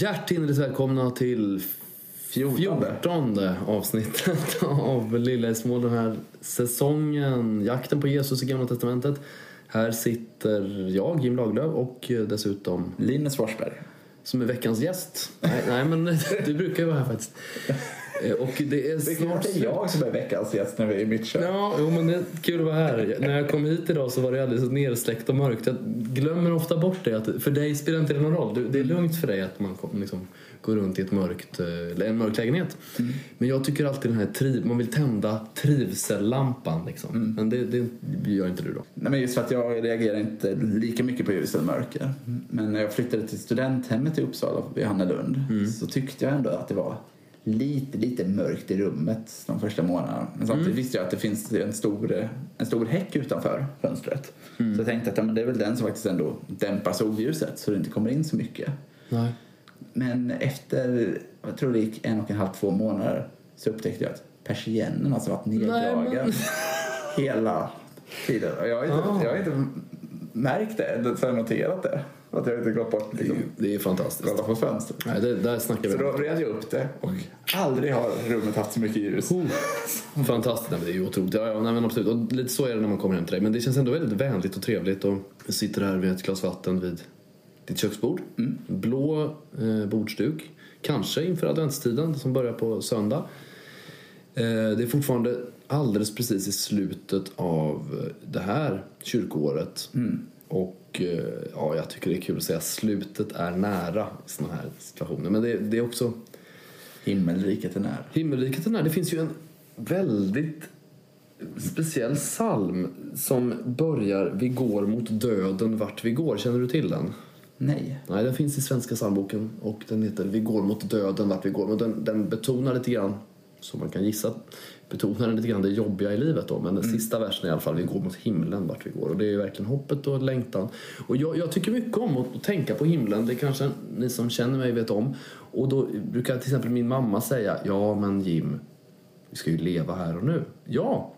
Hjärtinnerligt välkomna till Fjortonde. fjortonde avsnittet av Lilla i små den här säsongen. Jakten på Jesus i Gamla Testamentet. Här sitter jag, Jim Laglöf, och dessutom Linus Forsberg. som är veckans gäst. Nej, nej men du brukar ju vara här faktiskt. Eh, Och det är Det är snart klart det är jag som är veckans gäst när vi är i mitt kök. Ja, jo, men det är kul att vara här. När jag kom hit idag så var det alldeles nersläckt och mörkt. Jag glömmer ofta bort det. Att för dig spelar inte det någon roll. Det är lugnt för dig att man liksom, går runt i ett mörkt, eh, en mörk lägenhet. Men jag tycker alltid den här triv, man vill tända trivsellampan. Liksom. Men det, det gör inte du då. Nej, men just för att jag reagerar inte lika mycket på ljus eller mörker. Men när jag flyttade till studenthemmet i Uppsala vid Hannelund så tyckte jag ändå att det var lite, lite mörkt i rummet de första månaderna. Men samtidigt visste jag att det finns en stor, en stor häck utanför fönstret. Så jag tänkte att ja, men det är väl den som faktiskt ändå dämpar solljuset så det inte kommer in så mycket. Nej. Men efter, jag tror det gick en och en halv, två månader så upptäckte jag att persiennen alltså varit neddragen men- hela tiden. Och jag har inte, Ah. jag har inte märkt det, så jag noterat det. Att jag inte gått bort Det är, liksom, det är fantastiskt. kolla på fönstret. Nej, det, där snackar vi Så då vred jag upp det och aldrig har rummet haft så mycket ljus. Oh, fantastiskt, nej, det är ju otroligt. Ja, ja, nej, men absolut. Och lite så är det när man kommer hem till dig. Men det känns ändå väldigt vänligt och trevligt. Och jag sitter här vid ett glas vatten vid ditt köksbord. Blå eh, bordsduk. Kanske inför adventstiden som börjar på söndag. Eh, det är fortfarande alldeles precis i slutet av eh, det här kyrkoåret. Och eh, ja, jag tycker det är kul att säga slutet är nära i sådana här situationer. Men det, det är också Himmelriket är nära. Himmelriket är nära. Det finns ju en väldigt speciell psalm som börjar Vi går mot döden vart vi går. Känner du till den? Nej. Nej, den finns i Svenska psalmboken och den heter Vi går mot döden vart vi går. Och den, den betonar lite grann, som man kan gissa, betonar lite grann det jobbiga i livet då. Men den sista versen är i alla fall Vi går mot himlen vart vi går. Och det är ju verkligen hoppet och längtan. Och jag, jag tycker mycket om att, att tänka på himlen. Det kanske ni som känner mig vet om. Och då brukar till exempel min mamma säga Ja, men Jim, vi ska ju leva här och nu. Ja,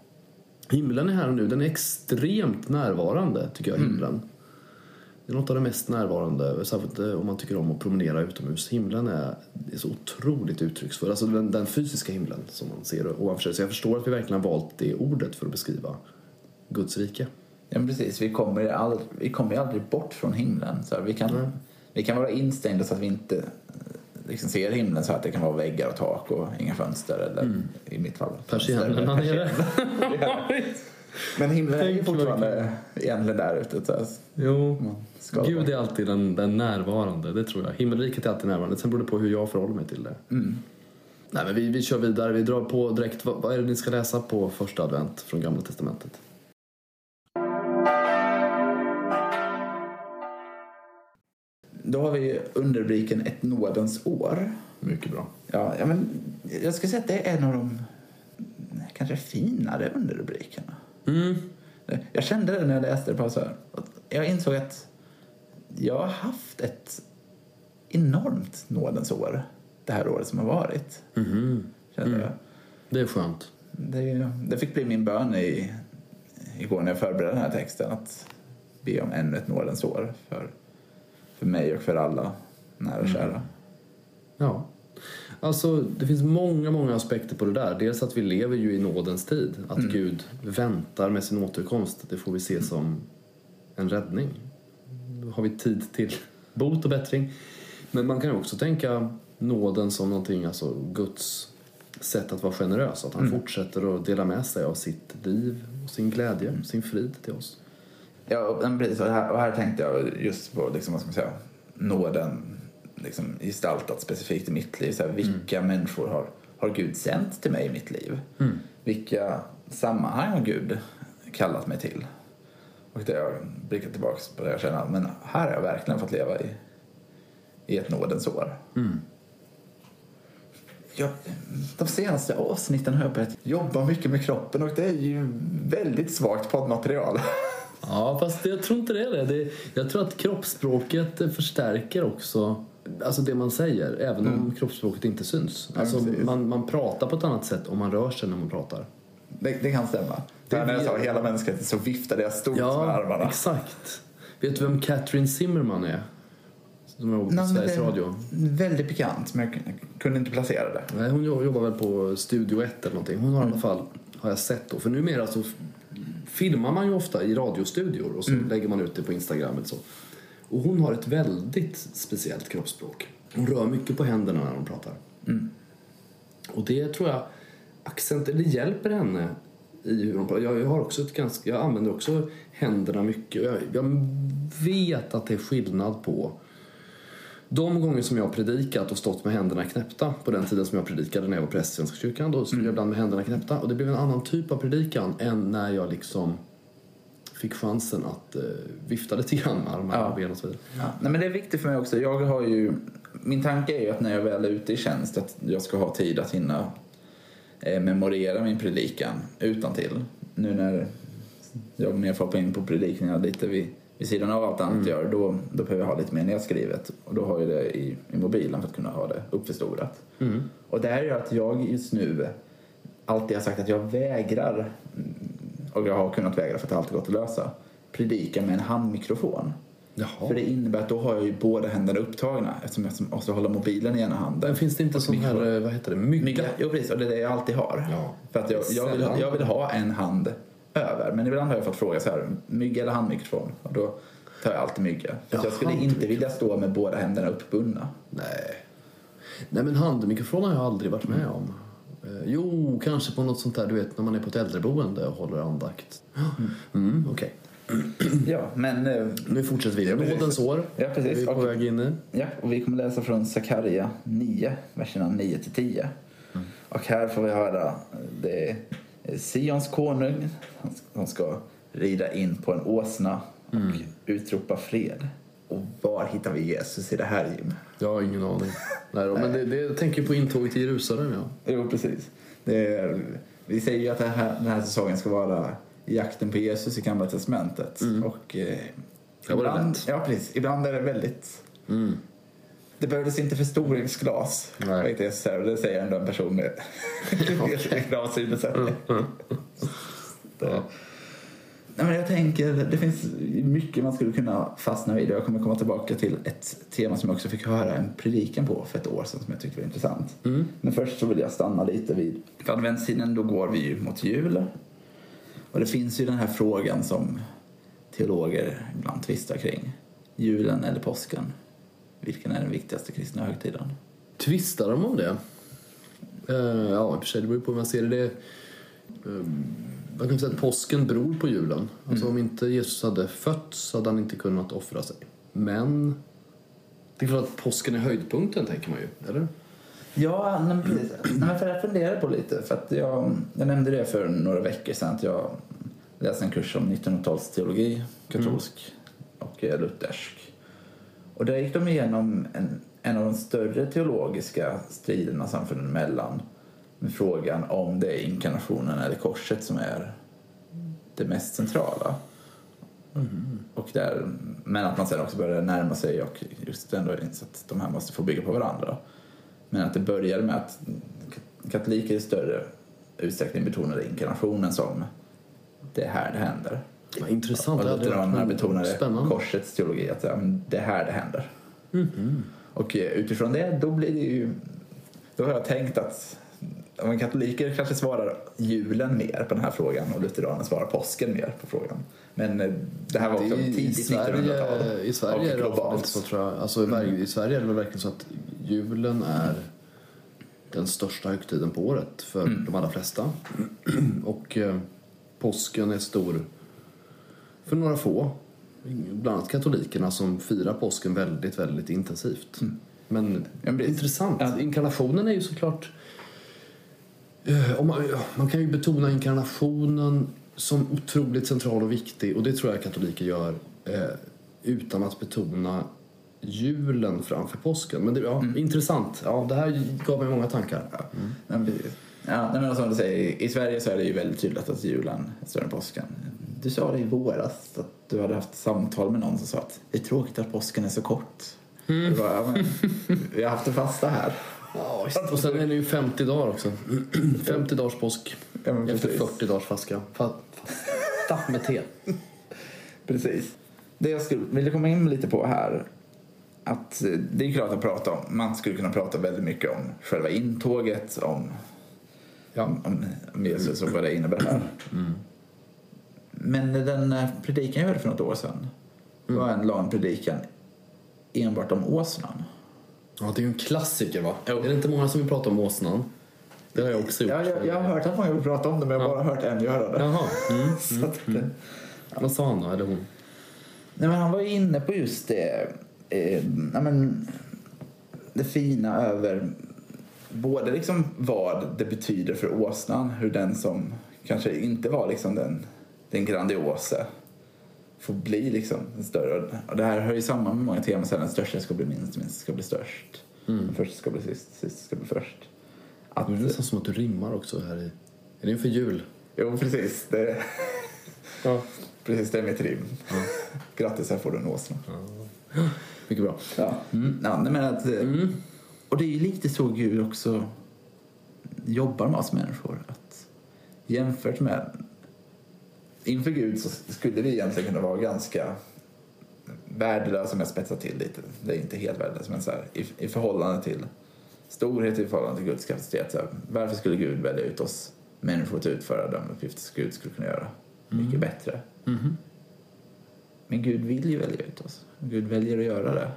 himlen är här och nu. Den är extremt närvarande, tycker jag, himlen. Det är något av det mest närvarande, särskilt eh, om man tycker om att promenera utomhus. Himlen är, är så otroligt uttrycksfull. Alltså den, den fysiska himlen som man ser ovanför sig. Så jag förstår att vi verkligen har valt det ordet för att beskriva Guds rike. Ja, precis. Vi kommer, aldrig, vi kommer ju aldrig bort från himlen. Så vi, kan, vi kan vara instängda så att vi inte eh, liksom ser himlen så att det kan vara väggar och tak och inga fönster. Eller i mitt fall. Persiennerna nere. Men himlen är ju fortfarande egentligen där ute. Så Jo, Gud är alltid den, den närvarande, det tror jag. Himmelriket är alltid närvarande. Sen beror det på hur jag förhåller mig till det. Nej, men vi, vi kör vidare. Vi drar på direkt. Vad, vad är det ni ska läsa på första advent från Gamla Testamentet? Då har vi underrubriken Ett nådens år. Mycket bra. Ja, men jag ska säga att det är en av de kanske finare underrubrikerna. Mm. Jag kände det när jag läste det. På så här, jag insåg att jag har haft ett enormt nådens år det här året som har varit. Mhm. Kände jag. Det är skönt. Det, det fick bli min bön i, igår när jag förberedde den här texten att be om ännu ett nådens år för, för mig och för alla nära och kära. Ja. Alltså, det finns många, många aspekter på det där. Dels att vi lever ju i nådens tid. Att Gud väntar med sin återkomst. Det får vi se som en räddning. Då har vi tid till bot och bättring. Men man kan också tänka nåden som någonting, alltså Guds sätt att vara generös. Att han fortsätter att dela med sig av sitt liv och sin glädje, sin frid till oss. Ja, precis. Och här, och här tänkte jag just på liksom, vad ska man säga, nåden liksom, gestaltat specifikt i mitt liv. Så här, vilka människor har, har Gud sänt till mig i mitt liv? Vilka sammanhang har Gud kallat mig till? Och där jag blickar tillbaka på det jag känner men här har jag verkligen fått leva i, i ett nådens år. Jag, de senaste avsnitten har jag börjat jobba mycket med kroppen och det är ju väldigt svagt poddmaterial. Ja, fast jag tror inte det är det. det. Jag tror att kroppsspråket förstärker också alltså det man säger, även om kroppsspråket inte syns. Ja, Alltså precis. man, man pratar på ett annat sätt om man rör sig när man pratar. Det, det kan stämma. Det när jag sa hela mänskligheten så viftade jag stort med Ja, armarna. exakt. Vet du vem Catherine Zimmerman är? som jobbar på Nej, Sveriges Radio. Väldigt pikant, men jag kunde inte placera det. Nej, hon jo- jobbar väl på Studio 1 eller någonting. Hon har i alla fall, har jag sett då, för numera så filmar man ju ofta i radiostudior och så lägger man ut det på Instagram eller så. Och hon har ett väldigt speciellt kroppsspråk. Hon rör mycket på händerna när hon pratar. Och det tror jag accent, eller hjälper henne i hur hon pratar. Jag, har också ett ganska, jag använder också händerna mycket. Jag, jag vet att det är skillnad på de gånger som jag har predikat och stått med händerna knäppta på den tiden som jag predikade när jag var präst i Svenska kyrkan, då stod jag ibland med händerna knäppta och det blev en annan typ av predikan än när jag liksom fick chansen att eh, vifta lite grann med armar Ja. och ben och så vidare. Ja, nej, men det är viktigt för mig också. Jag har ju, min tanke är ju att när jag väl är ute i tjänst att jag ska ha tid att hinna eh, memorera min predikan utan till. Nu när jag mer får hoppa in på predikningar lite vid, vid sidan av allt annat jag gör, då, då behöver jag ha lite mer nedskrivet. Och då har jag det i, i mobilen för att kunna ha det uppförstorat. Och det här gör att jag just nu alltid har sagt att jag vägrar, och jag har kunnat vägra för att det alltid gått att lösa, predika med en handmikrofon. Jaha. För det innebär att då har jag ju båda händerna upptagna eftersom jag måste hålla mobilen i ena handen. Men finns det inte sån här, vad heter det, mygga? Mygga, jo precis, och det är det jag alltid har. Ja. För att jag, jag, vill, jag vill ha en hand över. Men ibland har jag fått fråga så här, mygga eller handmikrofon? Och då tar jag alltid mygga. För Ja, jag skulle inte vilja stå med båda händerna uppbundna. Nej. Nej men handmikrofon har jag aldrig varit med om. Eh, Jo, kanske på något sånt där, du vet när man är på ett äldreboende och håller andakt. Mm, okej. Ja, men eh, Nu fortsätter vi. Nådens år. Ja, precis. Vi är på Och- väg in i. Ja, och vi kommer läsa från Sakarja 9, verserna 9 till 10. Och här får vi höra eh, det är Sions konung han ska- rida in på en åsna och utropa fred. Och var hittar vi Jesus i det här Jim? Jag har ingen aning. Nej, då, men det, det jag tänker på intåget till Jerusalem, ja. Jo, precis. Det är, vi säger ju att det här, den här säsongen ska vara jakten på Jesus i Gamla Testamentet. Och eh, ibland, ja, precis. ibland är det väldigt... Det behövdes inte förstoringsglas. Nej. Och det säger ändå en person med glassynnedsättning. Det- Nej, men jag tänker, det finns mycket man skulle kunna fastna vid. Jag kommer komma tillbaka till ett tema som jag också fick höra en predikan på för ett år sedan som jag tyckte var intressant. Men först så vill jag stanna lite vid, för adventstiden då går vi ju mot jul. Och det finns ju den här frågan som teologer ibland tvistar kring. Julen eller påsken? Vilken är den viktigaste kristna högtiden? Tvistar de om det? Eh, ja, i och för sig, det beror på hur man ser det. det eh, man kan säga att påsken beror på julen. Alltså om inte Jesus hade fötts hade han inte kunnat offra sig. Men det är klart att påsken är höjdpunkten, tänker man ju. Eller? Ja, nej, men precis. Nej, för jag funderar på lite. För att jag, jag nämnde det för några veckor sedan att jag läste en kurs om 1900-talsteologi, katolsk och eh, luthersk. Och där gick de igenom en, en av de större teologiska striderna samfunden emellan med frågan om det är inkarnationen eller korset som är det mest centrala. Och där, men att man sen också började närma sig och just ändå insett att de här måste få bygga på varandra. Men att det började med att katoliker i större utsträckning betonade inkarnationen som det är här det händer. Vad intressant. Och lutheranerna betonade Spännande. korsets teologi, att ja, det är här det händer. Och eh, utifrån det, då blir det ju... Då har jag tänkt att ja, men katoliker kanske svarar julen mer på den här frågan och lutheraner svarar påsken mer på frågan. Men eh, det här var också Det tidigt 1900-tal. Sverige, I Sverige är det globalt. så tror jag. Alltså, ver- I Sverige är det verkligen så att julen är den största högtiden på året för de allra flesta. Och eh, påsken är stor för några få. Bland annat katolikerna som firar påsken väldigt, väldigt intensivt. Men Ja, men intressant. ja. Inkarnationen är ju såklart... Eh, man, man kan ju betona inkarnationen som otroligt central och viktig och det tror jag katoliker gör eh, utan att betona julen framför påsken. Men det, ja, intressant. Ja, det här gav mig många tankar. Men precis. Ja, men som du säger, I Sverige så är det ju väldigt tydligt att julen är större än påsken. Du sa det i våras att du hade haft samtal med någon som sa att det är tråkigt att påsken är så kort. Mm. Bara, ja, men, vi har haft en fasta här. Ja, visst. och sen är det ju 50 dagar också. 50 dagars påsk. Ja, men Efter precis. 40 dagars. Fa- Fasta med te. Precis. Det jag skulle vilja komma in lite på här att eh, det är klart att prata om. Man skulle kunna prata väldigt mycket om själva intåget, om, Ja. om, om Jesus och vad det innebär här. Men den eh, predikan jag hörde för något år sedan var en lång predikan enbart om åsnan. Ja, det är ju en klassiker va? Jo. Är det inte många som vill prata om åsnan? Det har jag också gjort. Ja, jag, jag har hört att många vill prata om det men jag har bara hört en göra det. Jaha. Mm. Så att, eh, Vad sa han då, eller hon? Nej, men han var ju inne på just det, eh, ja, men, det fina över både liksom vad det betyder för åsnan, hur den som kanske inte var liksom den, den grandiose får bli liksom den större. Och det här hör ju samman med många teman, den största ska bli minst, minst ska bli störst. Den första ska bli sist, sist ska bli först. Att, Det är nästan som att du rimmar också här i... Är det inför jul? jo, precis. Det, Ja. precis, det är mitt rim. Grattis, här får du en åsna. Mycket bra. Ja. Ja, nej, men att, eh, Och det är ju lite så Gud också jobbar med oss människor. Att jämfört med... Inför Gud så skulle vi egentligen kunna vara ganska värdelösa om jag spetsar till lite. Det är inte helt värdelösa men så här, i, i förhållande till storhet i förhållande till Guds kapacitet. Så här, varför skulle Gud välja ut oss människor att utföra de uppgifter som Gud skulle kunna göra mycket bättre? Men Gud vill ju välja ut oss. Gud väljer att göra det.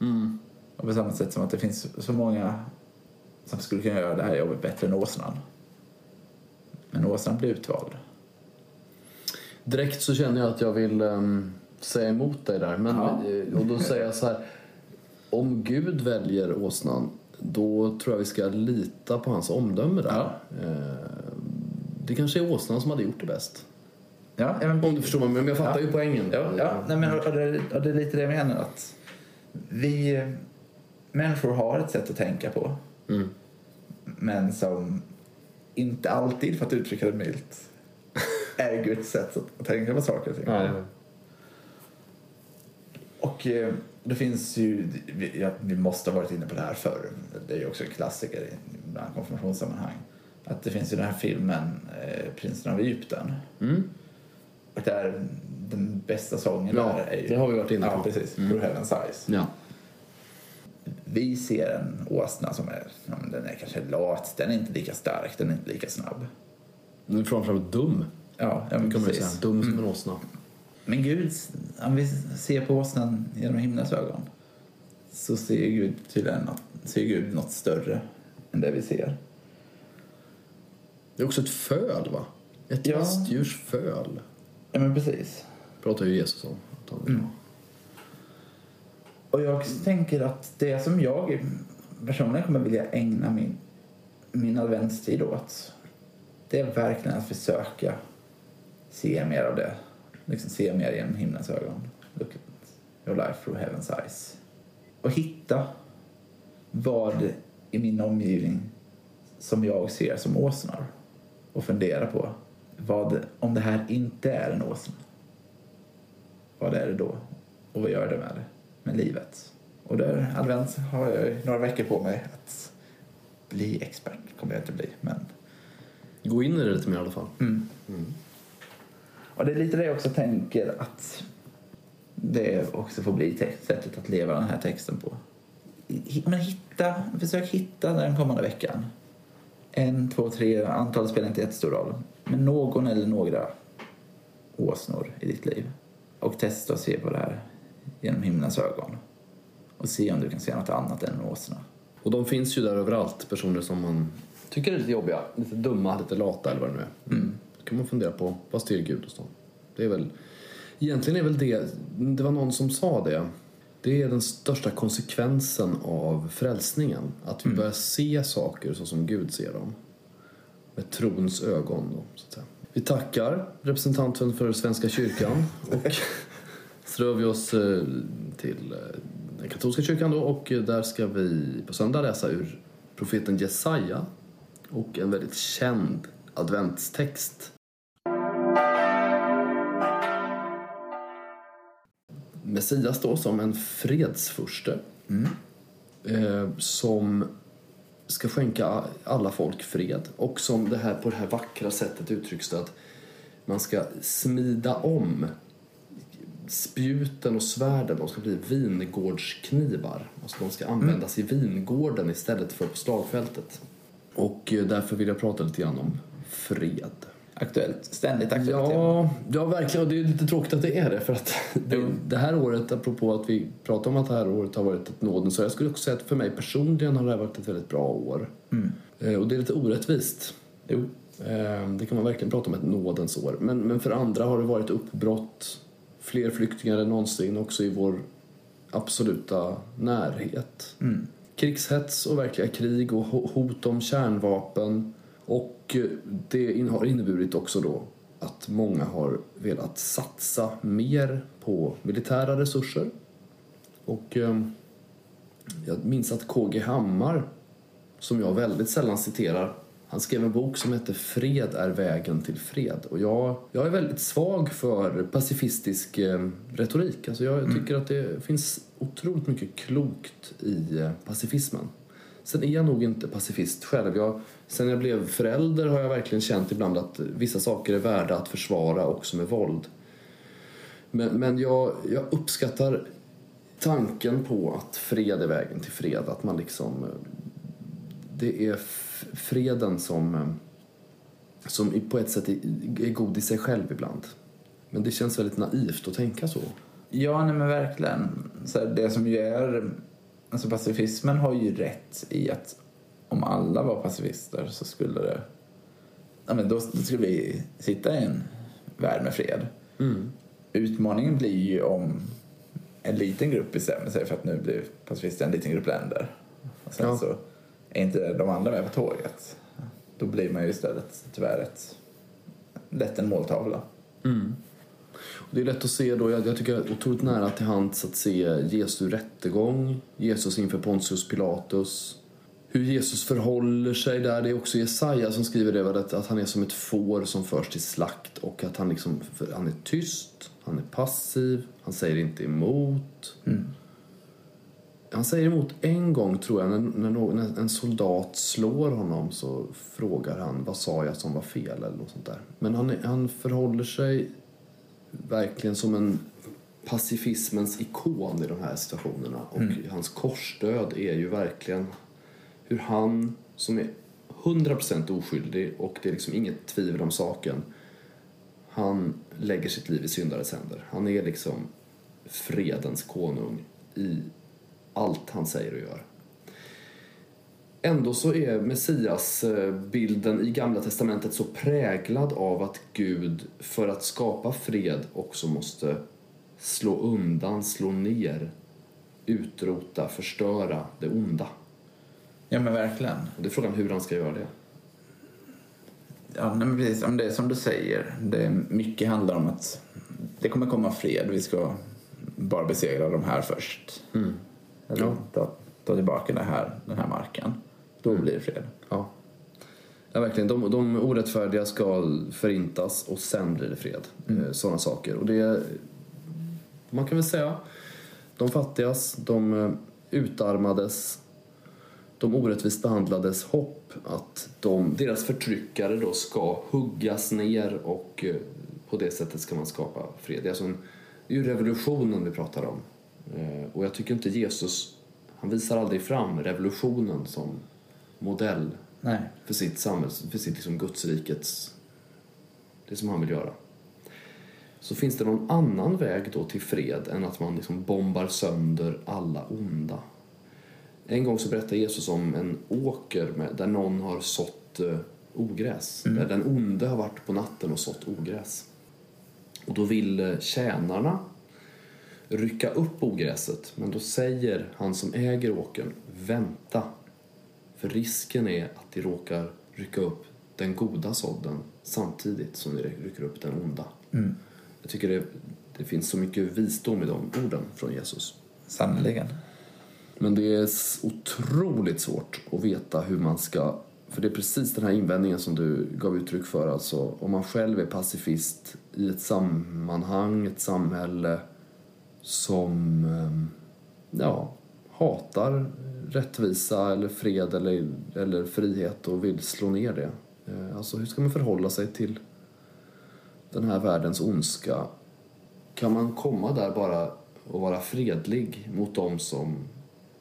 Mm. Och på samma sätt som att det finns så många som skulle kunna göra det här jobbet bättre än åsnan. Men åsnan blir utvald. Direkt så känner jag att jag vill ehm, säga emot dig där. Men, Ja. eh, Och då säger jag så här. Om Gud väljer åsnan, då tror jag vi ska lita på hans omdöme där. Ja. Eh, Det kanske är åsnan som hade gjort det bäst. Ja, men, Om du förstår mig, men jag fattar Ja. ju poängen. ja, ja nej, men, och det, och det är lite det jag menar. Att vi eh, människor har ett sätt att tänka på. Mm. Men som inte alltid, för att uttrycka det milt, är Guds sätt att, tänka på saker och ting. Nej. Och eh, det finns ju, vi, ja, vi måste ha varit inne på det här förr, det är ju också en klassiker i bland konfirmationssammanhang. Att det finns ju den här filmen eh, Prinsen av Egypten. Mm. Och där den bästa sången Ja, där är ju... det har vi varit inne Ja, på. precis. Through Heaven's Eyes. Ja. Vi ser en åsna som är, ja, men den är kanske lat, den är inte lika stark, den är inte lika snabb. Den är framförallt dum. Ja, ja men ju precis. säga. Dum som en åsna. Men Gud, om vi ser på åsnan genom himlens ögon så ser Gud tydligen något, ser Gud något större än det vi ser. Det är också ett föl, va? Ett Ja. lastdjurs föl. Ja, men precis. Pratar ju Jesus om. Ha. Och jag tänker att det som jag personligen kommer vilja ägna min, min adventstid åt det är verkligen att försöka se mer av det. Liksom se mer genom himlens ögon. Look at your life through heaven's eyes. Och hitta vad i min omgivning som jag ser som åsnor. Och fundera på vad, om det här inte är en åsna. Vad är det då? Och vad gör det med det? Med livet? Och där, advent har jag några veckor på mig att bli expert. kommer jag inte bli, men Gå in i det lite mer i alla fall. Och det är lite det jag också tänker att det också får bli te- sättet att leva den här texten på. Men hitta, försök hitta den kommande veckan. En, två, tre, antalet spelar inte jättestor roll. Men någon eller några åsnor i ditt liv. Och testa att se på det här genom himlens ögon. Och se om du kan se något annat än åsna. Och de finns ju där överallt, personer som man tycker är lite jobbiga, lite dumma, lite lata eller vad det nu är. Mm. Kan man fundera på, vad styr Gud hos dem? Det är väl, egentligen är väl det, det var någon som sa det, det är den största konsekvensen av frälsningen. Att Mm. vi börjar se saker så som Gud ser dem. Med trons ögon då, så att säga. Vi tackar representanten för Svenska kyrkan och så rör vi oss eh, till eh, den katolska kyrkan då och eh, där ska vi på söndag läsa ur profeten Jesaja och en väldigt känd adventstext. Messias då som en fredsfurste eh, som ska skänka alla folk fred och som det här på det här vackra sättet uttrycks det att man ska smida om spjuten och svärden de ska bli vingårdsknivar. Alltså de ska användas i vingården istället för på slagfältet. Och eh, därför vill jag prata lite grann om fred. Aktuellt. Ständigt aktuellt. tema. Ja, ja, verkligen. Och det är lite tråkigt att det är det. För att det, det här året, apropå att vi pratar om att det här året har varit ett nådens år. Jag skulle också säga att för mig personligen har det här varit ett väldigt bra år. Eh, Och det är lite orättvist. Jo. Eh, Det kan man verkligen prata om ett nådens år. Men, men för andra har det varit uppbrott, fler flyktingar än någonsin också i vår absoluta närhet. Krigshets och verkliga krig och ho- hot om kärnvapen. Och eh, det har inneburit också då att många har velat satsa mer på militära resurser. Och eh, jag minns att KG Hammar, som jag väldigt sällan citerar, han skrev en bok som hette Fred är vägen till fred. Och jag, jag är väldigt svag för pacifistisk eh, retorik. Alltså jag tycker att det finns otroligt mycket klokt i pacifismen. Sen är jag nog inte pacifist själv. Jag, sen jag blev förälder har jag verkligen känt ibland att vissa saker är värda att försvara också med våld. Men, men jag, jag uppskattar tanken på att fred är vägen till fred. Att man liksom... Det är freden som, som på ett sätt är, god i sig själv ibland. Men det känns väldigt naivt att tänka så. Ja, nej men verkligen. Så här, det som ju är... Alltså pacifismen har ju rätt i att om alla var pacifister så skulle det... Ja, men då, skulle vi sitta i en värld med fred. Utmaningen blir ju om en liten grupp bestämmer sig för att nu blir pacifister en liten grupp länder. Och sen Ja. så är inte de andra med på tåget. Då blir man ju istället tyvärr ett, lätt en måltavla. Och Det är lätt att se då, jag, jag tycker det är otroligt nära till hands att se Jesu rättegång, Jesus inför Pontius Pilatus, hur Jesus förhåller sig där. Det är också Jesaja som skriver det, att, att han är som ett får som förs till slakt och att han, liksom, han är tyst, han är passiv, han säger inte emot. Han säger emot en gång, tror jag, när, när, någon, när en soldat slår honom så frågar han vad sa jag som var fel eller något sånt där. Men han, han förhåller sig verkligen som en pacifismens ikon i de här situationerna. Och hans korsdöd är ju verkligen hur han, som är 100% oskyldig och det är liksom inget tvivel om saken, han lägger sitt liv i syndares händer. Han är liksom fredens konung i allt han säger och gör. Ändå så är Messias-bilden i Gamla Testamentet så präglad av att Gud för att skapa fred också måste slå undan, slå ner, utrota, förstöra det onda. Ja men verkligen. Och det är frågan hur han ska göra det. Ja, men precis. Om det är som du säger, det mycket handlar om att det kommer komma fred. Vi ska bara besegra de här först. Eller Ja. ta, ta tillbaka det här, den här marken. Då blir det fred. Ja. Ja, verkligen. De, de orättfärdiga ska förintas och sen blir det fred. Mm. Sådana saker. Och det, man kan väl säga, de fattigas, de eh, utarmades, de orättvist behandlades hopp att de, deras förtryckare då ska huggas ner och eh, på det sättet ska man skapa fred. Det är, alltså en, det är ju revolutionen vi pratar om. Eh, Och jag tycker inte Jesus, han visar aldrig fram revolutionen som modell Nej. för sitt samhälls, för sitt liksom gudsrikets, det som han vill göra. Så finns det någon annan väg då till fred än att man liksom bombar sönder alla onda. En gång så berättar Jesus om en åker med, där någon har sått eh, ogräs. Där den onde har varit på natten och sått ogräs. Och då vill eh, tjänarna rycka upp ogräset men då säger han som äger åkern vänta för risken är att de råkar rycka upp den goda sådden samtidigt som de rycker upp den onda. Jag tycker det, det finns så mycket visdom i de orden från Jesus. Sannerligen. Men det är otroligt svårt att veta hur man ska... För det är precis den här invändningen som du gav uttryck för. Alltså, om man själv är pacifist i ett sammanhang, ett samhälle som ehm, ja, hatar rättvisa eller fred eller, eller frihet och vill slå ner det. Eh, Alltså hur ska man förhålla sig till den här världens ondska kan man komma där bara och vara fredlig mot dem som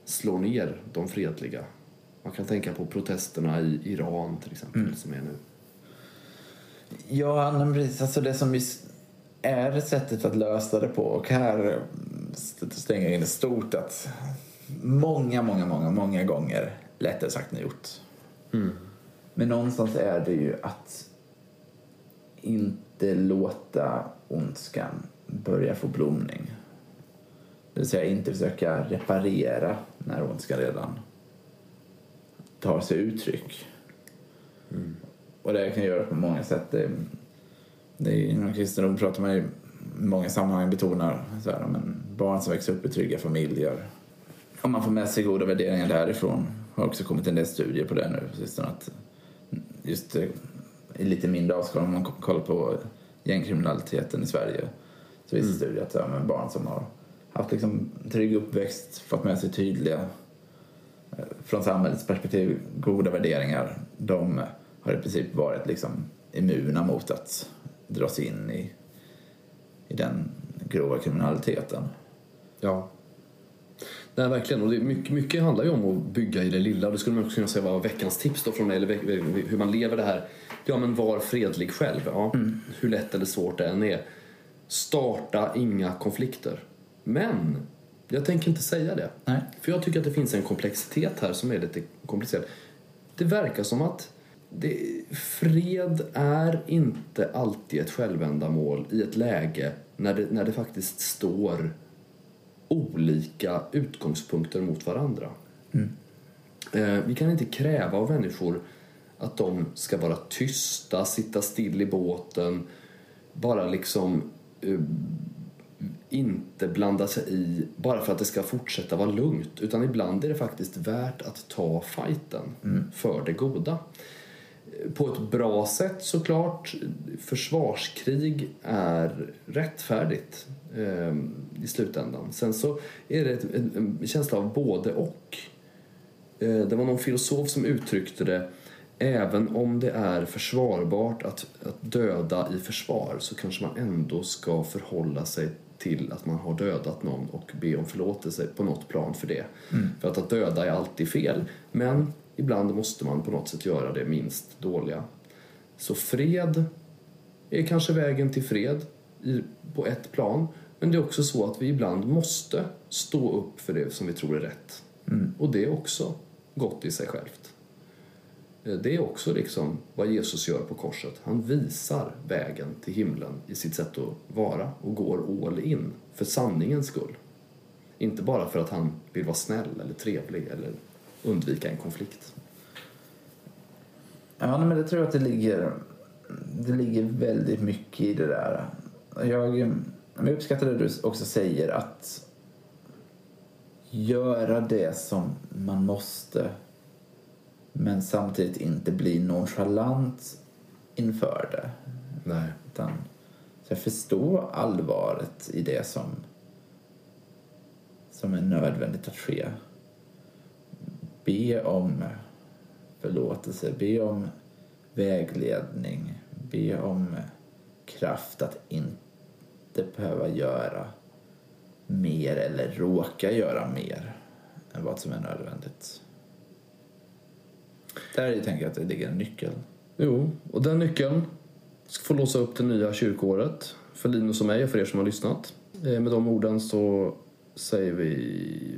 slår ner de fredliga? Man kan tänka på protesterna i Iran till exempel som är nu. Ja, men precis. Alltså det som är sättet att lösa det på och här stänger jag in stort att många, många, många, många gånger lättare sagt än gjort. Mm. Men någonstans är det ju att inte låta ondskan börja få blomning. Det vill säga inte försöka reparera när ondskan redan tar sig uttryck. Mm. Och det kan göra på många sätt. Det, det är, inom kristendom pratar man i många sammanhang betonar så här, men barn som växer upp i trygga familjer. Om man får med sig goda värderingar därifrån. har också kommit en del studier på det nu på sistone. Att just eh, i lite mindre avskala om man kollar på gängkriminaliteten i Sverige. Så visar mm. studier att ja, men barn som har haft liksom trygg uppväxt, fått med sig tydliga eh, från samhällets perspektiv goda värderingar. De har i princip varit liksom immuna mot att dras in i, i den grova kriminaliteten. Ja. Nej, verkligen. Och det mycket, mycket handlar ju om att bygga i det lilla. Det skulle man också kunna säga var veckans tips då från eller hur man lever det här. Ja, men var fredlig själv. Ja. Mm. Hur lätt eller svårt det än är. Starta inga konflikter. Men jag tänker inte säga det. Nej. För jag tycker att det finns en komplexitet här som är lite komplicerad. Det verkar som att det, fred är inte alltid ett självändamål i ett läge när det, när det faktiskt står olika utgångspunkter mot varandra. Mm. Eh, vi kan inte kräva av människor att de ska vara tysta, sitta still i båten, bara liksom uh, inte blanda sig i bara för att det ska fortsätta vara lugnt. Utan ibland är det faktiskt värt att ta fighten mm. för det goda på ett bra sätt såklart. Försvarskrig är rättfärdigt eh, i slutändan. Sen så är det ett, en, känsla av både och. Eh, det var någon filosof som uttryckte det Även om det är försvarbart att, att döda i försvar så kanske man ändå ska förhålla sig till att man har dödat någon och be om förlåtelse på något plan för det. Mm. För att, att döda är alltid fel. Men ibland måste man på något sätt göra det minst dåliga. Så fred är kanske vägen till fred på ett plan. Men det är också så att vi ibland måste stå upp för det som vi tror är rätt. Mm. Och det är också gott i sig självt. Eh, det är också liksom vad Jesus gör på korset. Han visar vägen till himlen i sitt sätt att vara och går all in för sanningens skull. Inte bara för att han vill vara snäll eller trevlig eller undvika en konflikt. Ja, men det tror jag att det ligger, det ligger väldigt mycket i det där. Jag, jag uppskattar det du också säger att göra det som man måste men samtidigt inte bli nonchalant inför det. Nej. Utan så jag förstår allvaret i det som, som är nödvändigt att ske be om förlåtelse, be om vägledning, be om kraft att inte behöva göra mer eller råka göra mer än vad som är nödvändigt. Där tänker jag att det ligger en nyckel. Jo, och den nyckeln ska få låsa upp det nya kyrkoåret för Linus och mig och för er som har lyssnat. Eh, med de orden så säger vi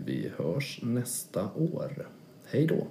vi hörs nästa år. Hej då!